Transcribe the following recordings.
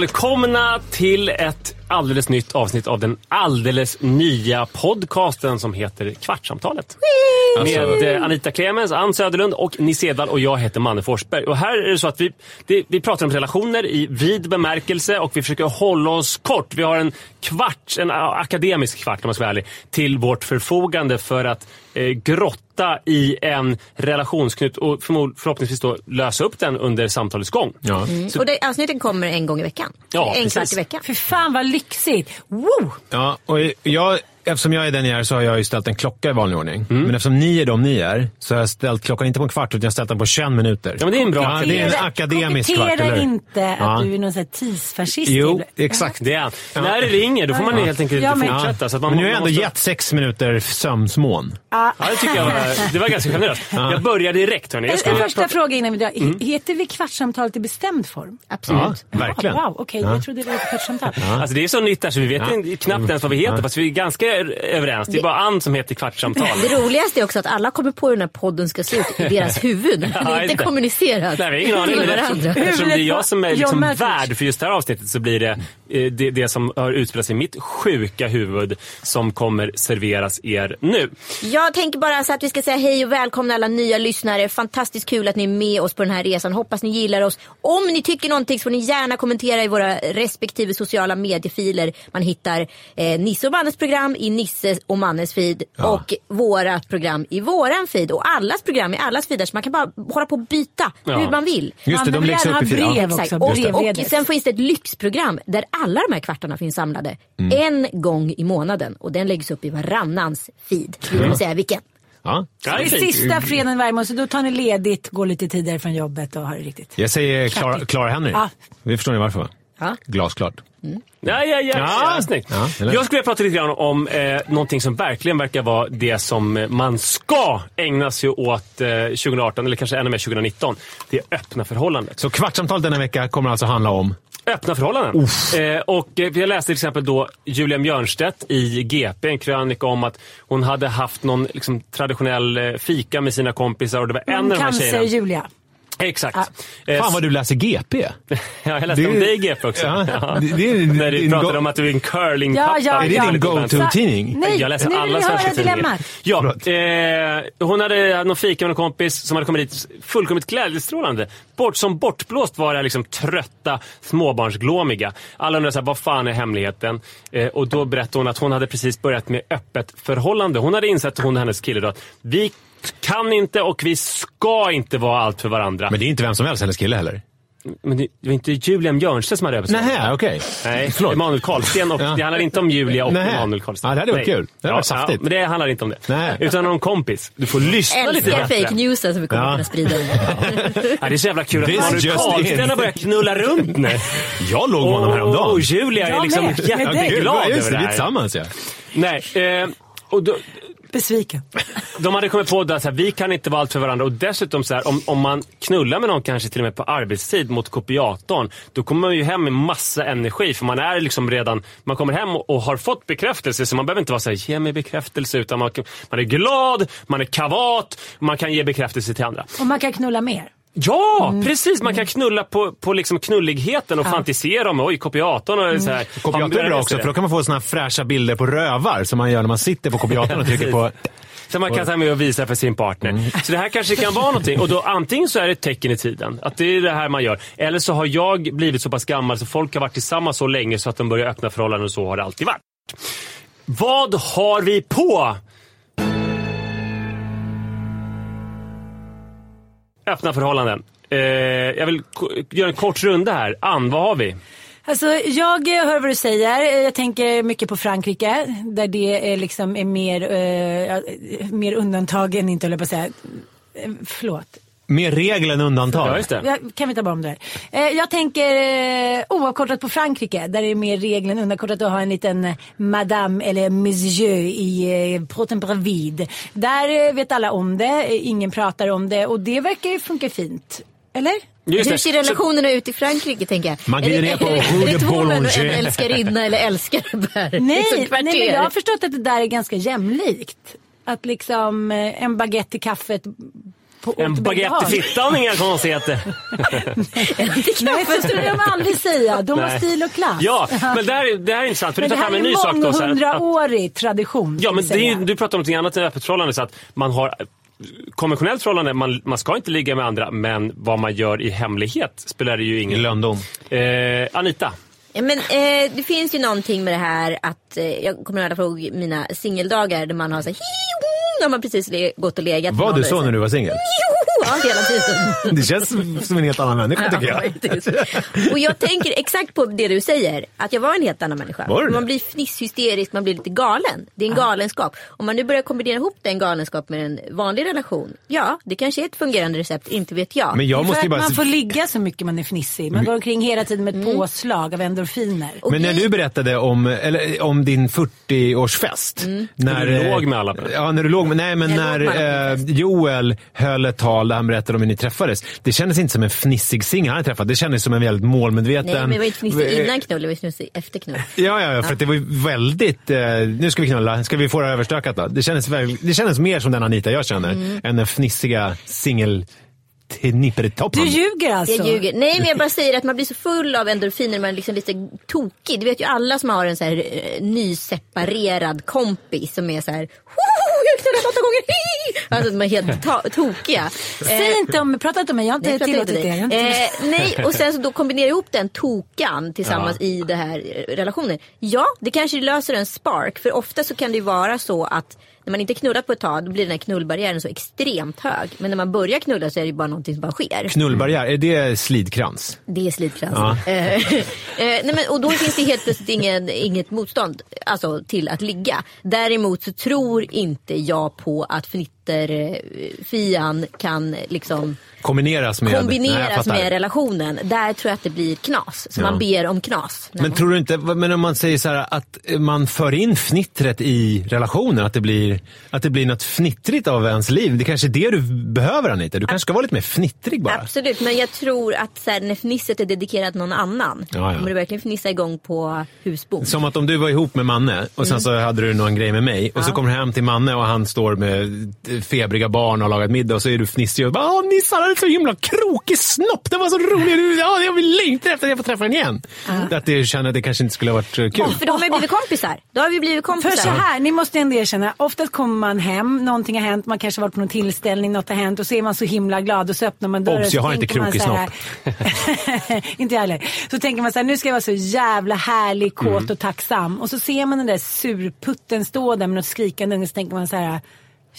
Välkomna till ett alldeles nytt avsnitt av den alldeles nya podcasten som heter Kvartsamtalet. Med eh, Anita Clemens, Ann Söderlund och Nisse Edvall och jag heter Manne Forsberg. Och här är det så att vi, det, vi pratar om relationer i vid bemärkelse och vi försöker hålla oss kort. Vi har en kvart, en akademisk kvart om man ska vara ärlig, till vårt förfogande för att grotta i en relationsknut och förhoppningsvis då lösa upp den under samtalets gång. Ja. Så- Och det, avsnitten kommer en gång i veckan. Ja, en precis. kvart i veckan. Fy fan vad lyxigt! Woo! Ja, och jag, eftersom jag är den jag är så har jag ju ställt en klocka i vanlig ordning. Mm. Men eftersom ni är de ni är så har jag ställt klockan inte på en kvart utan jag har ställt den på 21 minuter. Ja, men det är en bra Ja, det är en akademisk kvart, eller hur? inte att Ja. du är någon sån här tidsfascist. Jo, exakt. Det är han. När det ringer då får man helt enkelt Ja, inte men- fortsätta. Så att man, Men nu har jag ändå måste- gett sex minuter sömnsmån. Ja, det tycker jag var, det var ganska generöst. Jag börjar direkt hörni. Jag En, ska en första prata- fråga innan vi drar. Mm. Heter vi kvartssamtalet i bestämd form? Absolut. Ja, verkligen. Wow, okej. Jag trodde det var ett kvartssamtal. Alltså det är så nytt där så vi vet Ja. inte- knappt ens vad vi heter fast vi är ganska överens. Det är bara Ann som heter Kvartsamtal. Det roligaste är också att alla kommer på hur den här podden ska se ut i deras huvud. Det är inte kommunicerat Nej, vi har ingen aning. eftersom, eftersom det är jag som är liksom värd för just det här avsnittet så blir det det, det som har utspelat sig i mitt sjuka huvud som kommer serveras er nu. Jag tänker bara så att vi ska säga hej och välkomna alla nya lyssnare. Fantastiskt kul att ni är med oss på den här resan. Hoppas ni gillar oss. Om ni tycker någonting så får ni gärna kommentera i våra respektive sociala mediefiler. Man hittar eh, Nisse och Mannes program i Nisse och Mannes feed och våra program i våran feed och allas program i allas feeder. Så man kan bara hålla på och byta Ja. hur man vill. Just det, Man de läggs upp i ha feed. Ja. brev Exakt. också. Och, Brevledes. och sen finns det ett lyxprogram där alla de här kvartarna finns samlade. Mm. En gång i månaden. Och den läggs upp i varannans feed. Vi kommer säga vilken. Ja. Ja, det är Det fint. sista fredagen varje månad, så då tar ni ledigt, går lite tidigare från jobbet och har det riktigt. Jag säger Clara. Clara Henry. Ja. Det förstår ni varför va? Ja. Glasklart. Ja, ja, ja. ja. Ja. snyggt. Ja, jag skulle vilja prata lite grann om eh, någonting som verkligen verkar vara det som man ska ägna sig åt eh, 2018, eller kanske ännu mer 2019. Det är öppna förhållanden. Så kvartsamtalet denna vecka kommer alltså handla om... Öppna förhållanden. Eh, och eh, jag läste till exempel då Julia Björnstedt i GP, en krönika om att hon hade haft någon liksom, traditionell eh, fika med sina kompisar och det var en av de här tjejerna. Julia. Exakt. Ja. Eh, Fan vad du läser GP. Ja, jag läste Det om dig i GP också. Ja, Ja. det- det är- När du pratade om att du är en curlingpappa. Ja, ja, Är det din go-to-tidning? Nej, Jag läser nu vill alla svenska tidningar. dilemmat. Ja, eh, hon hade någon fika med en kompis som hade kommit dit fullkomligt glädjestrålande. Bort, som bortblåst var det liksom trötta småbarnsglåmiga. Alla undrade så här, vad fan är hemligheten? Eh, och då berättade hon att hon hade precis börjat med öppet förhållande. Hon hade insett, hon och hennes kille då, att vi kan inte och vi ska inte vara allt för varandra. Men det är inte vem som helst hennes kille heller. Men det det var inte Julian Björnstedt som hade förhållande. Nej, okej. Nej, Förlåt. Emanuel Karlsten och Ja. det handlar inte om Julia och Nej. Emanuel Karlsten. Ja, det hade varit Nej. kul. Det hade varit saftigt. men det handlar inte om det. Nej. Utan om kompis. Du får lyssna lite Älskar bättre. fake newsen som vi kommer Ja. kunna sprida. Ja, det är så jävla kul att Emanuel Karlsten har börjat knulla runt nu. Jag låg med honom häromdagen. Och Julia är Jag liksom med. Med dig. jätteglad Ja, just över det, det vi är här. tillsammans ja. Nej, eh, och då, Besviken. De hade kommit på att vi kan inte vara allt för varandra och dessutom så här, om, om man knullar med någon kanske till och med på arbetstid mot kopiatorn. Då kommer man ju hem med massa energi för man är liksom redan, man kommer hem och, och har fått bekräftelse så man behöver inte vara såhär, ge mig bekräftelse utan man, man är glad, man är kavat, man kan ge bekräftelse till andra. Och man kan knulla mer. Ja, precis! Man kan knulla på, på liksom knulligheten och Ja. fantisera om oj, kopiatorn och så här. Kopiator är bra också, för då kan man få såna här fräscha bilder på rövar som man gör när man sitter på kopiatorn och trycker på... Så man kan ta med och visa för sin partner. Så det här kanske kan vara någonting. Och då antingen så är det ett tecken i tiden, att det är det här man gör. Eller så har jag blivit så pass gammal så folk har varit tillsammans så länge så att de börjar öppna förhållanden och så har det alltid varit. Vad har vi på? Öppna förhållanden. Eh, jag vill göra en kort runda här. Ann, vad har vi? Alltså, jag eh, hör vad du säger. Eh, jag tänker mycket på Frankrike. Där det är, liksom är mer, eh, eh mer undantag än inte, höll jag på att säga. Förlåt. Mer regel än undantag. Ja, just det. Ja, Kan vi ta bort det här? Eh, Jag tänker eh, oavkortat på Frankrike. Där det är mer regel än undankortat att ha en liten eh, madame eller monsieur i eh, Proten Bravid. Där eh, vet alla om det. eh, Ingen pratar om det. Och det verkar ju funka fint. Eller? Just Hur det. ser relationerna ut i Frankrike tänker jag? Man glider ner på det, är, Rue det de en älskarinna eller älskare där? Nej, liksom nej men jag har förstått att det där är ganska jämlikt. Att liksom eh, en baguette i kaffet. En baguette i fittan, inga konstigheter. Nej, så skulle de aldrig säga. De har stil och klass. Ja, men det här, är- det här är intressant. För Men du det tar här fram en är ny sak då. så här, att- månghundraårig tradition. Ja, men det är, du pratar om något annat än öppet förhållande. Så att man har konventionellt förhållande, man, man ska inte ligga med andra, men vad man gör i hemlighet spelar det ju ingen... Lönndom. Eh, Anita, Ja, men, eh, det finns ju någonting med det här att eh, jag kommer ihåg mina singeldagar där man har så här, "Hihi, när man precis gått och legat. Var du så när du var singel? Ja, hela tiden. Det känns som en helt annan människa tycker Ja, jag. faktiskt. Och jag tänker exakt på det du säger. Att jag var en helt annan människa. Var du man blir fnisshysterisk, man blir lite galen. Det är en galenskap. Om man nu börjar kombinera ihop den galenskap med en vanlig relation. Ja, det kanske är ett fungerande recept, inte vet jag. Men jag måste bara... man får ligga så mycket man är fnissig. Man går omkring hela tiden med ett Mm. påslag av endorfiner. Och Men när du berättade om, eller, om din 40-årsfest. När du eh, låg med alla. Ja, när du låg med, nej men Jag när på eh, Joel höll ett tal han berättade om hur ni träffades. Det kändes inte som en fnissig singel han hade träffat. Det kändes som en väldigt målmedveten... Nej, men det var inte fnissig Eh, innan knull, det var fnissig efter knull. Ja, ja, ja, för att det var väldigt... Eh, nu ska vi knulla, ska vi få det överstökat då? Det kändes, väl, det kändes mer som den Anita jag känner, Mm. än den fnissiga singel. Du ljuger alltså? Jag ljuger. Nej men jag bara säger att man blir så full av endorfiner, man är liksom lite tokig. Du vet ju alla som har en så här eh, nyseparerad kompis som är så här. "Woho, Jag har knullat åtta gånger, hi!" Alltså de är helt tokiga. Säg Eh, inte om, prata inte om mig, jag har inte tillåtit det. Eh, nej, och sen så då kombinera ihop den tokan tillsammans i det här eh, relationen. Ja, det kanske löser en spark. För ofta så kan det ju vara så att när man inte knullat på ett tag då blir den här knullbarriären så extremt hög. Men när man börjar knulla så är det bara någonting som bara sker. Knullbarriär, är det slidkrans? Det är slitkrans. Ja. Eh, eh, nej men, och då finns det helt plötsligt ingen, inget motstånd alltså, till att ligga. Däremot så tror inte jag på att fnitterfian kan liksom Kombineras med... Nej, kombineras fattar. med relationen. Där tror jag att det blir knas. Så Ja. man ber om knas. Men tror du inte, men om man säger så här att man för in fnittret i relationen, att det blir, att det blir något fnittrigt av ens liv. Det kanske är det du behöver Anita. Du kanske ska vara lite mer fnittrig bara. Absolut, men jag tror att så här, när fnisset är dedikerat någon annan. Ja, ja. Kommer du verkligen fnissa igång på husbond? Som att om du var ihop med Manne och sen så hade du någon grej med mig och så kommer du hem till Manne och han står med febriga barn och har lagat middag och så är du fnissig och bara Åh Nisse han hade så himla krokig snopp, den var så rolig, ja, jag vill längta efter att jag får träffa den igen. Att det känner att det kanske inte skulle ha varit eh, kul. För då har vi blivit kompisar. Då har vi blivit För kompisar. så här, ni måste ändå erkänna, oftast kommer man hem, någonting har hänt, man kanske har varit på någon tillställning, något har hänt och så är man så himla glad och så öppnar man dörren. Obs, jag har inte krokig så här- inte jag heller. Så tänker man så här, nu ska jag vara så jävla härlig, kåt Mm. och tacksam. Och så ser man den där surputten stå där med något skrikande unge så tänker man så här.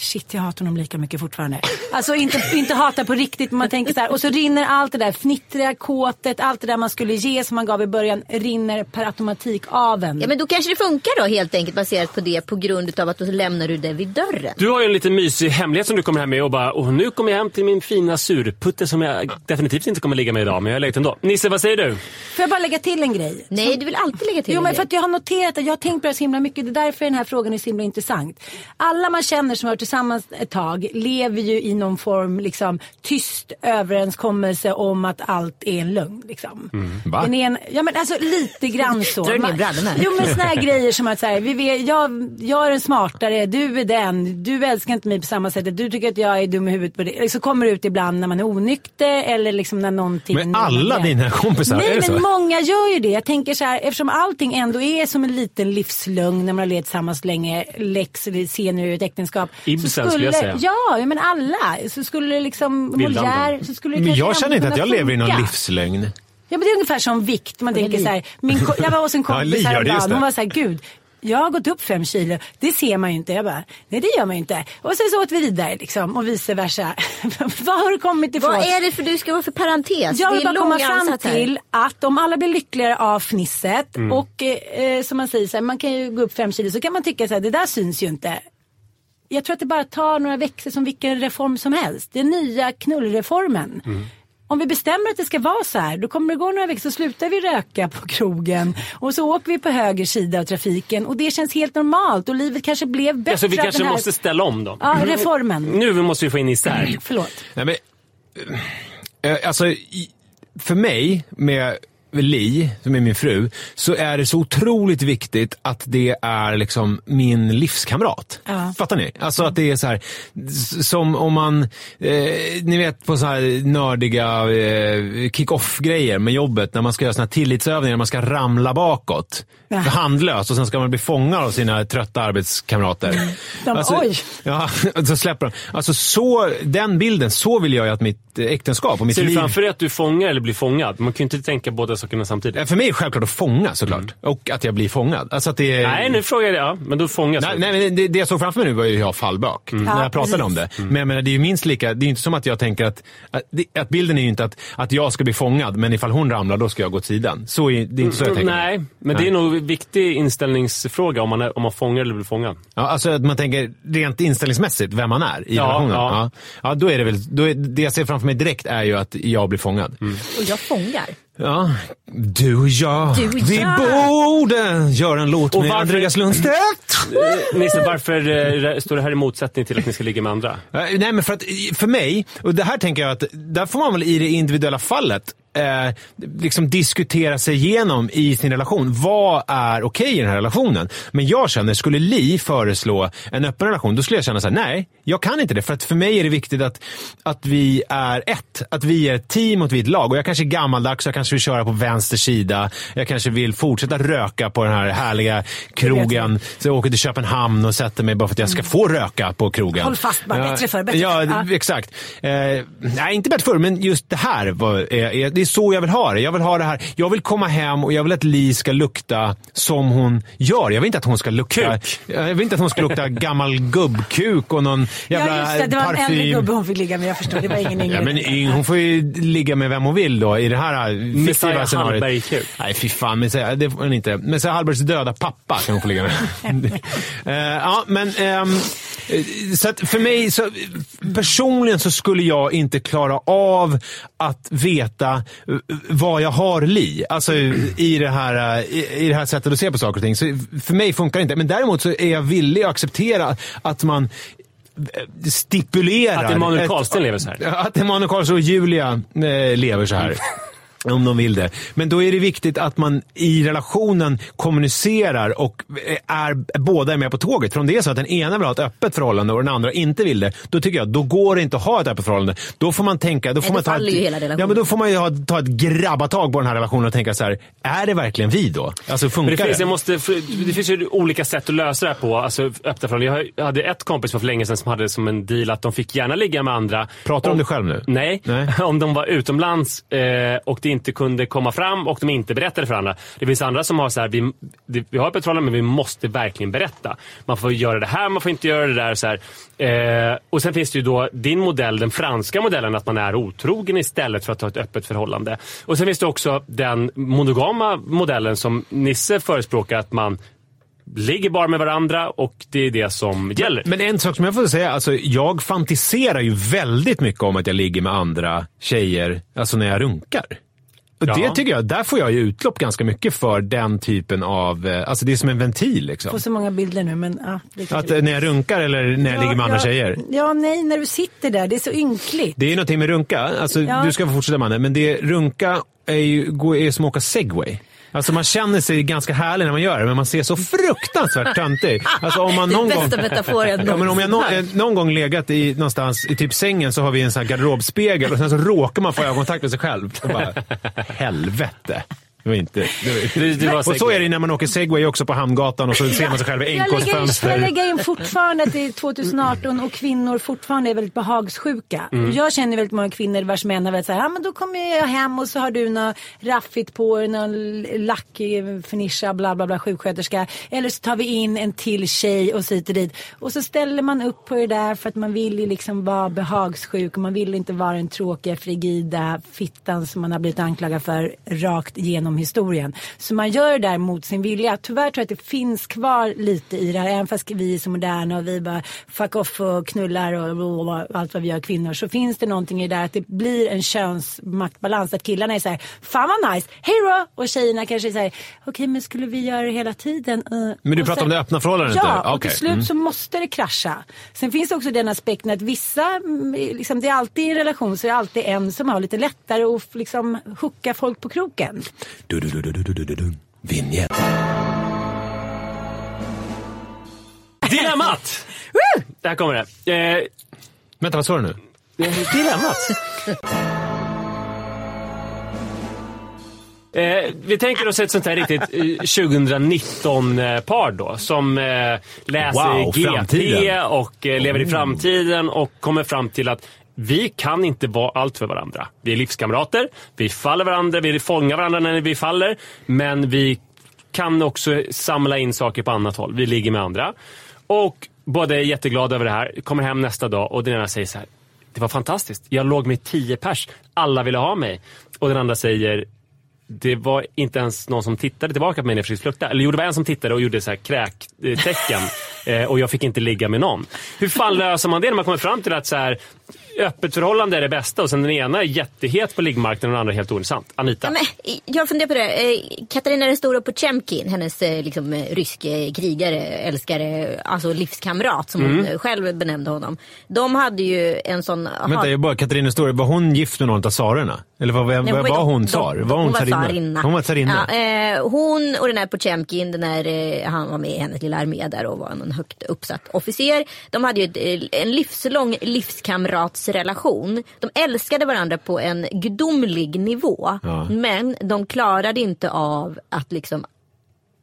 Shit, jag hatar honom lika mycket fortfarande. Alltså inte, inte hata på riktigt, men man tänker så här. Och så rinner allt det där fnittriga, kåtet, allt det där man skulle ge som man gav i början, rinner per automatik av en. Ja men då kanske det funkar då helt enkelt baserat på det på grund av att då lämnar du det vid dörren. Du har ju en liten mysig hemlighet som du kommer hem med och bara och nu kommer jag hem till min fina surputte som jag definitivt inte kommer ligga med idag men jag har legat ändå. Nisse, vad säger du? Får jag bara lägga till en grej? Nej, du vill alltid lägga till Jo en men grej. för att jag har noterat att jag har tänkt på det så himla mycket. Det är därför den här frågan är så himla intressant. Alla man känner som har varit tillsammans ett tag lever ju i någon form liksom tyst överenskommelse om att allt är en lögn. Liksom. Va? Den är en, ja men alltså lite grann så. Drar du ner brallorna? Jo men såna här grejer som att så här, vi vet, jag, jag är den smartare, du är den, du älskar inte mig på samma sätt, du tycker att jag är dum i huvudet på det. Så kommer det ut ibland när man är onykter eller liksom när någonting. Men alla dina kompisar, Nej är det men så? många gör ju det. Jag tänker så här, eftersom allting ändå är som en liten livslögn när man har levt tillsammans länge, läx scener ur ett äktenskap. Ibsen skulle jag säga. Ja, ja, men alla. Så skulle liksom. Molière, så skulle Men jag känner inte att jag kunna lever i någon funka. livslögn. Ja men det är ungefär som vikt. Man tänker Li. så här, min, jag var hos en Ja, kompis just häromdagen. Hon var så här, gud. Jag har gått upp fem kilo. Det ser man ju inte. Jag bara, nej det gör man ju inte. Och sen så åt vi vidare liksom. Och vice versa. Vad har du kommit ifrån? Vad är det för du ska vara för parentes? Jag vill bara komma fram till att om alla blir lyckligare av fnisset Mm. och eh, som man säger så här, man kan ju gå upp fem kilo så kan man tycka så här, det där syns ju inte. Jag tror att det bara tar några veckor som vilken reform som helst. Den nya knullreformen. Mm. Om vi bestämmer att det ska vara så här, då kommer det gå några veckor så slutar vi röka på krogen och så åker vi på höger sida av trafiken och det känns helt normalt och livet kanske blev bättre. Alltså, vi kanske här... måste ställa om då. Ja, reformen. Nu måste vi få in isär. Förlåt. Nej, men, eh, alltså, för mig med Li, som är min fru, så är det så otroligt viktigt att det är liksom min livskamrat. Ja. Fattar ni? Alltså att det är så här, som om man, eh, ni vet på så här nördiga eh, kick-off-grejer med jobbet, när man ska göra såna här tillitsövningar, när man ska ramla bakåt. Ja. Handlöst och sen ska man bli fångad av sina trötta arbetskamrater. Mm. De, oj. Ja, så släpper de. Alltså så, den bilden, så vill jag ju att mitt äktenskap och mitt Ser du liv... framför dig att du fångar eller blir fångad? Man kan ju inte tänka båda sakerna samtidigt. För mig är det självklart att fånga såklart. Och att jag blir fångad. Alltså att det är... Mm. Nej, nu frågar jag dig. Ja, men då fångas Nej, nej, men det, det jag såg framför mig nu var ju jag fallbak. När Ja, jag pratade om det. precis. Men jag menar, det är ju minst lika, det är ju inte som att jag tänker att, att, att bilden är ju inte att, att jag ska bli fångad, men ifall hon ramlar då ska jag gå åt sidan. Så är, det är inte så jag tänker. Nej, men det är nog en viktig inställningsfråga om man, är, om man fångar eller blir fångad. Ja, alltså att man tänker rent inställningsmässigt vem man är i Ja, relationen. ja. Ja. Ja, då är det väl, då är, det jag ser framför mig direkt är ju att jag blir fångad. Och jag fångar. Ja, du och jag. Du och Vi jag. borde göra en låt Och med varför- Andreas Lundstedt. Eh, Nisse, varför eh, står det här i motsättning till att ni ska ligga med andra? Eh, Nej, men för att för mig, och det här tänker jag att där får man väl i det individuella fallet eh, liksom diskutera sig igenom i sin relation. Vad är okej i den här relationen? Men jag känner, skulle Li föreslå en öppen relation, då skulle jag känna så här: nej, jag kan inte det. För att för mig är det viktigt att, att vi är ett. Att vi är ett team och vi är ett lag. Och jag kanske är gammaldags, jag kanske vill köra på vänster sida. Jag kanske vill fortsätta röka på den här härliga krogen. Så jag åker till Köpenhamn och sätter mig bara för att jag ska få röka på krogen. Håll fast bara, bättre förr, bättre Ja, förr. Ja. exakt. Eh, nej, inte bättre förr, men just det här. Var, är, är, det är så jag vill ha det. Jag vill ha det här. Jag vill komma hem och jag vill att Li ska lukta som hon gör. Jag vill inte att hon ska lukta... Kuk. Jag vill inte att hon ska lukta gammal gubbkuk och någon jävla Ja just det, det var en äldre parfym. gubbe hon fick ligga med. Jag förstår, det var ingen yngre. Ja, men yng, hon får ju ligga med vem hon vill då i det här fiktiva scenariot. Hallberg-kuk. Nej, fy fan. Messiah, det får hon inte. Messiah Hallbergs döda pappa kan hon få ligga med. Eh, ja, men eh, så att för mig, så, personligen så skulle jag inte klara av att veta vad jag har li. Alltså i det, här, i, i det här sättet att se på saker och ting. Så för mig funkar det inte. Men däremot så är jag villig att acceptera att man eh, stipulerar... Att Emanuel Karlsten lever så här. Att Emanuel Karlsson och Julia eh, lever så här. Om de vill det. Men då är det viktigt att man i relationen kommunicerar och eh, är, båda är med på tåget. För om det är så att den ena vill ha ett öppet förhållande och den andra inte vill det, då tycker jag då går det inte att ha ett öppet förhållande. Då får man tänka... Då får då man ta ett, ju hela relationen. Ja, men då får man ju ha, ta ett grabbatag på den här relationen och tänka så här, är det verkligen vi då? Alltså funkar Men det, det? finns, jag måste, det finns ju olika sätt att lösa det här på. Alltså, öppna förhållanden. Jag hade ett kompis för länge sedan som hade som en deal att de fick gärna ligga med andra. Pratar du om Om- dig själv nu? Nej, Nej. om de var utomlands eh, och det inte kunde komma fram och de inte berättade för andra. Det finns andra som har så här, vi, vi har förhållande men vi måste verkligen berätta. Man får göra det här, man får inte göra det där. Så här. Eh, och sen finns det ju då din modell, den franska modellen, att man är otrogen istället för att ha ett öppet förhållande. Och sen finns det också den monogama modellen som Nisse förespråkar, att man ligger bara med varandra och det är det som gäller. Men en sak som jag får säga, alltså, jag fantiserar ju väldigt mycket om att jag ligger med andra tjejer, alltså när jag runkar. Och Ja. det tycker jag, där får jag ju utlopp ganska mycket för den typen av, eh, alltså det är som en ventil liksom. får så många bilder nu men ja. det kan Att eh, när jag runkar eller när jag ligger med andra ja, tjejer. Ja, nej, när du sitter där. Det är så ynkligt. Det är ju någonting med runka, alltså, Ja. du ska få fortsätta Manne, men det, runka är ju går- är som att åka segway. Alltså man känner sig ganska härlig när man gör det, men man ser så fruktansvärt töntig. Alltså om man någon gång... bästa metaforen Ja, men om jag någonsin eh, någon gång legat i, någonstans i typ sängen så har vi en sån här garderobspegel och sen så råkar man få ögonkontakt med sig själv. Och bara, helvete. Det var inte... Det var, Det- det var och så är det när man åker segway också på Hamngatan och så ser man sig själv i Jag lägger, in, jag lägger in fortfarande att det är 2018 och kvinnor fortfarande är väldigt behagssjuka. Jag känner väldigt många kvinnor vars män har varit så här, ja men då kommer jag hem och så har du något raffigt på dig, någon lack fernischa, bla bla bla, sjuksköterska. Eller så tar vi in en till tjej och så hit och dit. Och så ställer man upp på det där för att man vill ju liksom vara behagssjuk och man vill inte vara den tråkiga, frigida fittan som man har blivit anklagad för rakt genom historien. Så man gör det där mot sin vilja. Tyvärr tror jag att det finns kvar lite i det här, även fast vi är så moderna och vi bara fuck off och knullar och, och allt vad vi gör kvinnor. Så finns det någonting i det där att det blir en könsmaktbalans. Att killarna är så här, fan vad nice, hej då! Och tjejerna kanske här, okej men skulle vi göra det hela tiden? Uh. Men du pratar om det öppna förhållandet Ja, där? och till slut Mm. så måste det krascha. Sen finns det också den aspekten att vissa, mm, liksom, det är alltid i en relation så är det alltid en som har lite lättare att liksom hooka folk på kroken. Du, du, du, du, du, du, du, du. Vinjett. Dilemmat! Där kommer det. Eh, Vänta, vad sa du nu? dilemmat. Eh, vi tänker oss ett sånt här riktigt eh, 2019-par då som eh, läser Wow, GT framtiden. och eh, lever i framtiden och kommer fram till att vi kan inte vara allt för varandra. Vi är livskamrater, vi faller varandra, vi fångar varandra när vi faller, men vi kan också samla in saker på annat håll. Vi ligger med andra. Och båda är jätteglada över det här, kommer hem nästa dag och den ena säger så här. Det var fantastiskt. Jag låg med tio pers. Alla ville ha mig. Och den andra säger det var inte ens någon som tittade tillbaka på mig när jag försökte flirta. Eller jo, det var en som tittade och gjorde så här kräktecken. eh, och jag fick inte ligga med någon. Hur fan löser man det när man kommer fram till att så här, öppet förhållande är det bästa och sen den ena är jättehet på liggmarknaden och den andra är helt ointressant? Anita? Ja, men, jag funderar på det. Eh, Katarina den stora Potemkin, hennes eh, liksom, eh, ryske krigare, älskare, alltså livskamrat som Mm. hon eh, själv benämnde honom. De hade ju en sån... Vänta, jag bara, Katarina Store, var hon gift med någon av tsarerna? Eller var, var, Nej, var, var hon tsar? Var hon, hon var tsarinna? tsarinna. Hon var tsarinna. Ja, eh, hon och den här Potemkin, den här, eh, han var med i hennes lilla armé där och var en högt uppsatt officer. De hade ju ett, eh, en livslång livskamratsrelation. De älskade varandra på en gudomlig nivå. Ja. Men de klarade inte av att liksom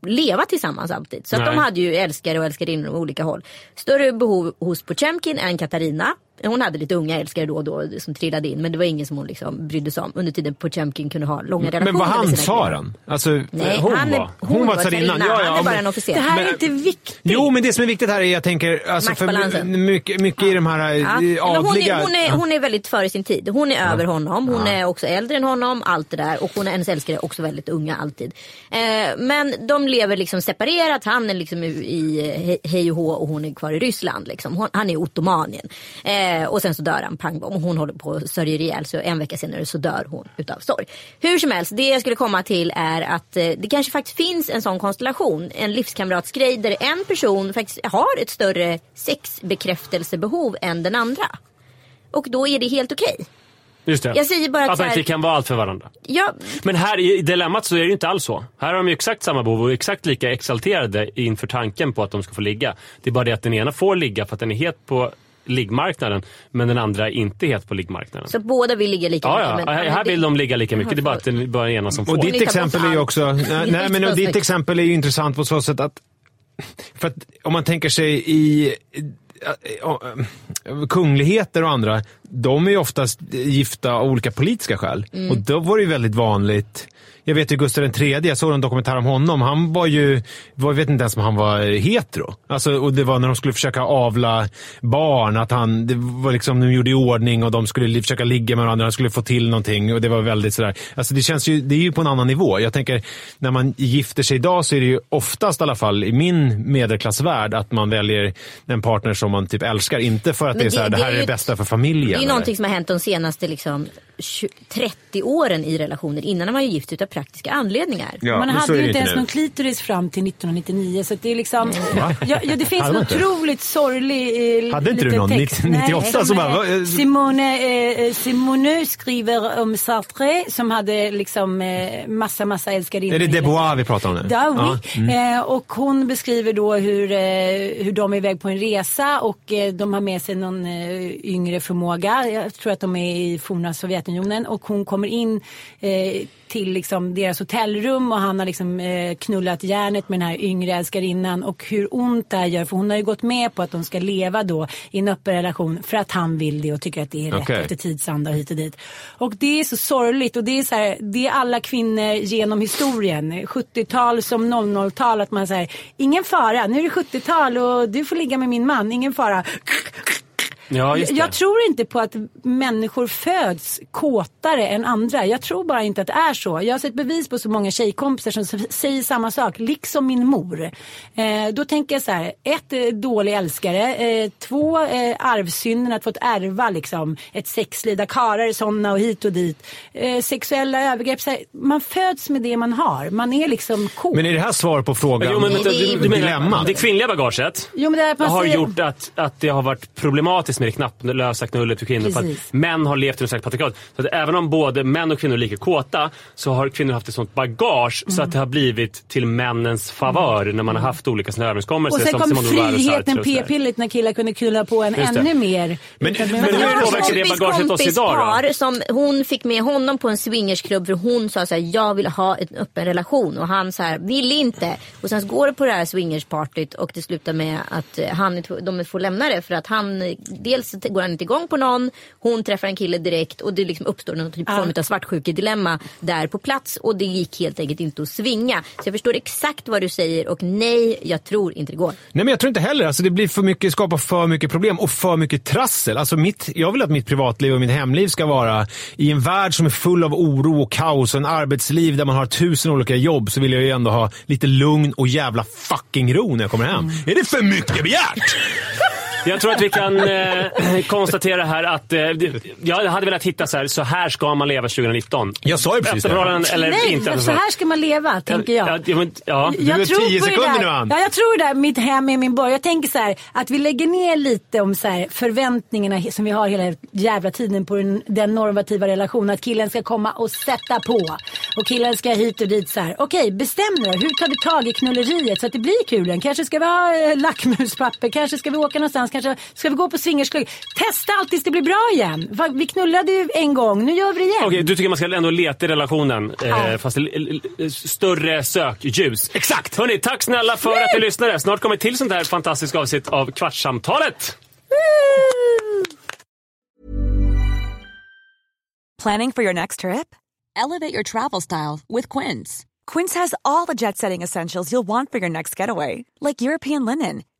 leva tillsammans alltid. Så de hade ju älskare och älskarinnor på olika håll. Större behov hos Potemkin än Katarina. Hon hade lite unga älskare då och då som trillade in men det var ingen som hon liksom brydde sig om under tiden Potemkin kunde ha långa relationer Men var han tsaren? Alltså, Nej, hon han var. hon, var tsarinnan. tsarinna. Ja, ja, han är bara en officer. Det här Men- är inte viktigt. Jo, men det som är viktigt här är, jag tänker, alltså, för mycket, mycket i de här Ja. ja. Men Hon, adliga... är, hon, är, Ja. hon är väldigt före sin tid. Hon är över honom. Hon är också äldre än honom. Allt det där. Och hon är hennes älskare också väldigt unga alltid. Eh, men de lever liksom separerat. Han är liksom i, i he- hej och hå och hon är kvar i Ryssland. Liksom. Hon, han är i Ottomanien. Eh, och sen så dör han pang bom. Och hon håller på att sörja ihjäl. Så en vecka senare så dör hon utav sorg. Hur som helst, det jag skulle komma till är att eh, det kanske faktiskt finns en sån konstellation. En livskamratsgrej där en person faktiskt har ett större sexbekräftelsebehov än den andra. Och då är det helt okej. Just det. Jag säger bara att att man här- inte kan vara allt för varandra. Ja, Men här i dilemmat så är det ju inte alls så. Här har de ju exakt samma behov och exakt lika exalterade inför tanken på att de ska få ligga. Det är bara det att den ena får ligga för att den är het på liggmarknaden men den andra är inte het på liggmarknaden. så båda vill ligga lika Ja, ja. mycket, men- här vill de ligga lika mycket. Det är bara att det är bara ena som får. Och ditt exempel är ju också, nej, men och ditt exempel är ju intressant på så sätt att, för att om man tänker sig i äh, äh, kungligheter och andra, de är ju oftast gifta av olika politiska skäl. Mm. Och då var det ju väldigt vanligt jag vet ju Gustav III, jag såg en dokumentär om honom. Han var ju, jag vet inte ens om han var hetero. Alltså, och det var när de skulle försöka avla barn, att han, det var liksom, de gjorde i ordning och de skulle försöka ligga med varandra, de skulle få till någonting och det var väldigt sådär. Alltså det känns ju, det är ju på en annan nivå. Jag tänker, när man gifter sig idag så är det ju oftast i alla fall i min medelklassvärld att man väljer en partner som man typ älskar. Inte för att Men det är så här, det- det, det här är det bästa för familjen. Det är ju eller? någonting som har hänt de senaste liksom, 20, 30 åren i relationen. Innan man ju gift utav praktiska anledningar. Ja, man hade ju inte ens nu. någon klitoris fram till 1999 så att det är liksom... Ja, ja, det finns en otroligt sorglig eh, Hade inte du någon text. 98 Nej, som bara, eh, vad, eh, Simone, eh, Simone skriver om Sartre som hade liksom eh, massa, massa älskarinnor. Är det Debois vi pratar om nu? Ja, Ja, mm. eh, och hon beskriver då hur, eh, hur de är iväg på en resa och eh, de har med sig någon eh, yngre förmåga. Jag tror att de är i forna Sovjetunionen och hon kommer in eh, till liksom deras hotellrum och han har liksom eh, knullat järnet med den här yngre älskarinnan och hur ont det här gör för hon har ju gått med på att de ska leva då i en öppen relation för att han vill det och tycker att det är rätt Okej. efter tidsanda och hit och dit. Och det är så sorgligt och det är så här, det är alla kvinnor genom historien. 70-tal som 00-tal att man säger ingen fara, nu är det 70-tal och du får ligga med min man, ingen fara. Ja, just det. Jag tror inte på att människor föds kåtare än andra. Jag tror bara inte att det är så. Jag har sett bevis på så många tjejkompisar som säger samma sak, liksom min mor. Eh, då tänker jag så här, ett, eh, dålig älskare. Eh, två, eh, arvsynden att fått ärva liksom, ett sexliv där karlar är sådana och hit och dit. Eh, sexuella övergrepp, så här, man föds med det man har. Man är liksom cool. Men är det här svar på frågan? Jo, men, vänta, du, du menar Dilemma. det kvinnliga bagaget jo, men det har säger- gjort att, att det har varit problematiskt med det knapplösa knullet för kvinnor. För att män har levt i något slags patriarkat. Så att även om både män och kvinnor är lika kåta så har kvinnor haft ett sånt bagage så att det har blivit till männens favör när man har haft olika såna överenskommelser. Och sen som kom friheten, p-piller när killar kunde knulla på en ännu mer. Men- Utan- men hur påverkar det bagaget oss idag då? som hon fick med honom på en swingersklubb för hon sa så här, jag vill ha en öppen relation och han så här, vill inte. Och sen så går det på det här swingerspartyt och det slutar med att eh, han, de får lämna det för att han, dels går han inte igång på någon, hon träffar en kille direkt och det liksom uppstår någon typ form av svartsjukedilemma där på plats och det gick helt enkelt inte att svinga. Så jag förstår exakt vad du säger och nej, jag tror inte det går. Nej, men jag tror inte heller. Alltså, det blir för mycket, skapar för mycket problem och för mycket trassel. Alltså, mitt, jag vill att mitt privatliv och mitt hemliv ska vara i en värld som är full av oro och kaos och en arbetsliv där man har tusen olika jobb så vill jag ju ändå ha lite lugn och jävla fucking ro när jag kommer hem. Är det för mycket begärt? Jag tror att vi kan eh, konstatera här att eh, jag hade velat hitta så här, så här ska man leva 2019. Jag sa ju precis det. eller Nej, inte. så här ska man leva, tänker jag. Ja, ja, men- ja. Du är tror tio på sekunder nu, Ann. Ja, jag tror det där, mitt hem är min borg. Jag tänker så här, att vi lägger ner lite om så här, förväntningarna som vi har hela jävla tiden på den, den normativa relationen. Att killen ska komma och sätta på. Och killen ska hit och dit så här. Okej, bestäm nu. Hur tar vi tag i knulleriet så att det blir kul? Kanske ska vi ha eh, lackmuspapper, kanske ska vi åka någonstans, kanske ska vi gå på swingersklubb. Testa allt tills det blir bra igen. Va- Vi knullade ju en gång, nu gör vi det igen. Okej, du tycker man ska ändå leta i relationen, eh, Ja. fast l- l- större sökljus. Exakt! Hörni, tack snälla för att ni lyssnade. Snart kommer till sånt här fantastiskt avsnitt av Kvartssamtalet. Planning for your next trip? Elevate your travel style with Quince. Quince has all the jet setting essentials you'll want for your next getaway, like European linen,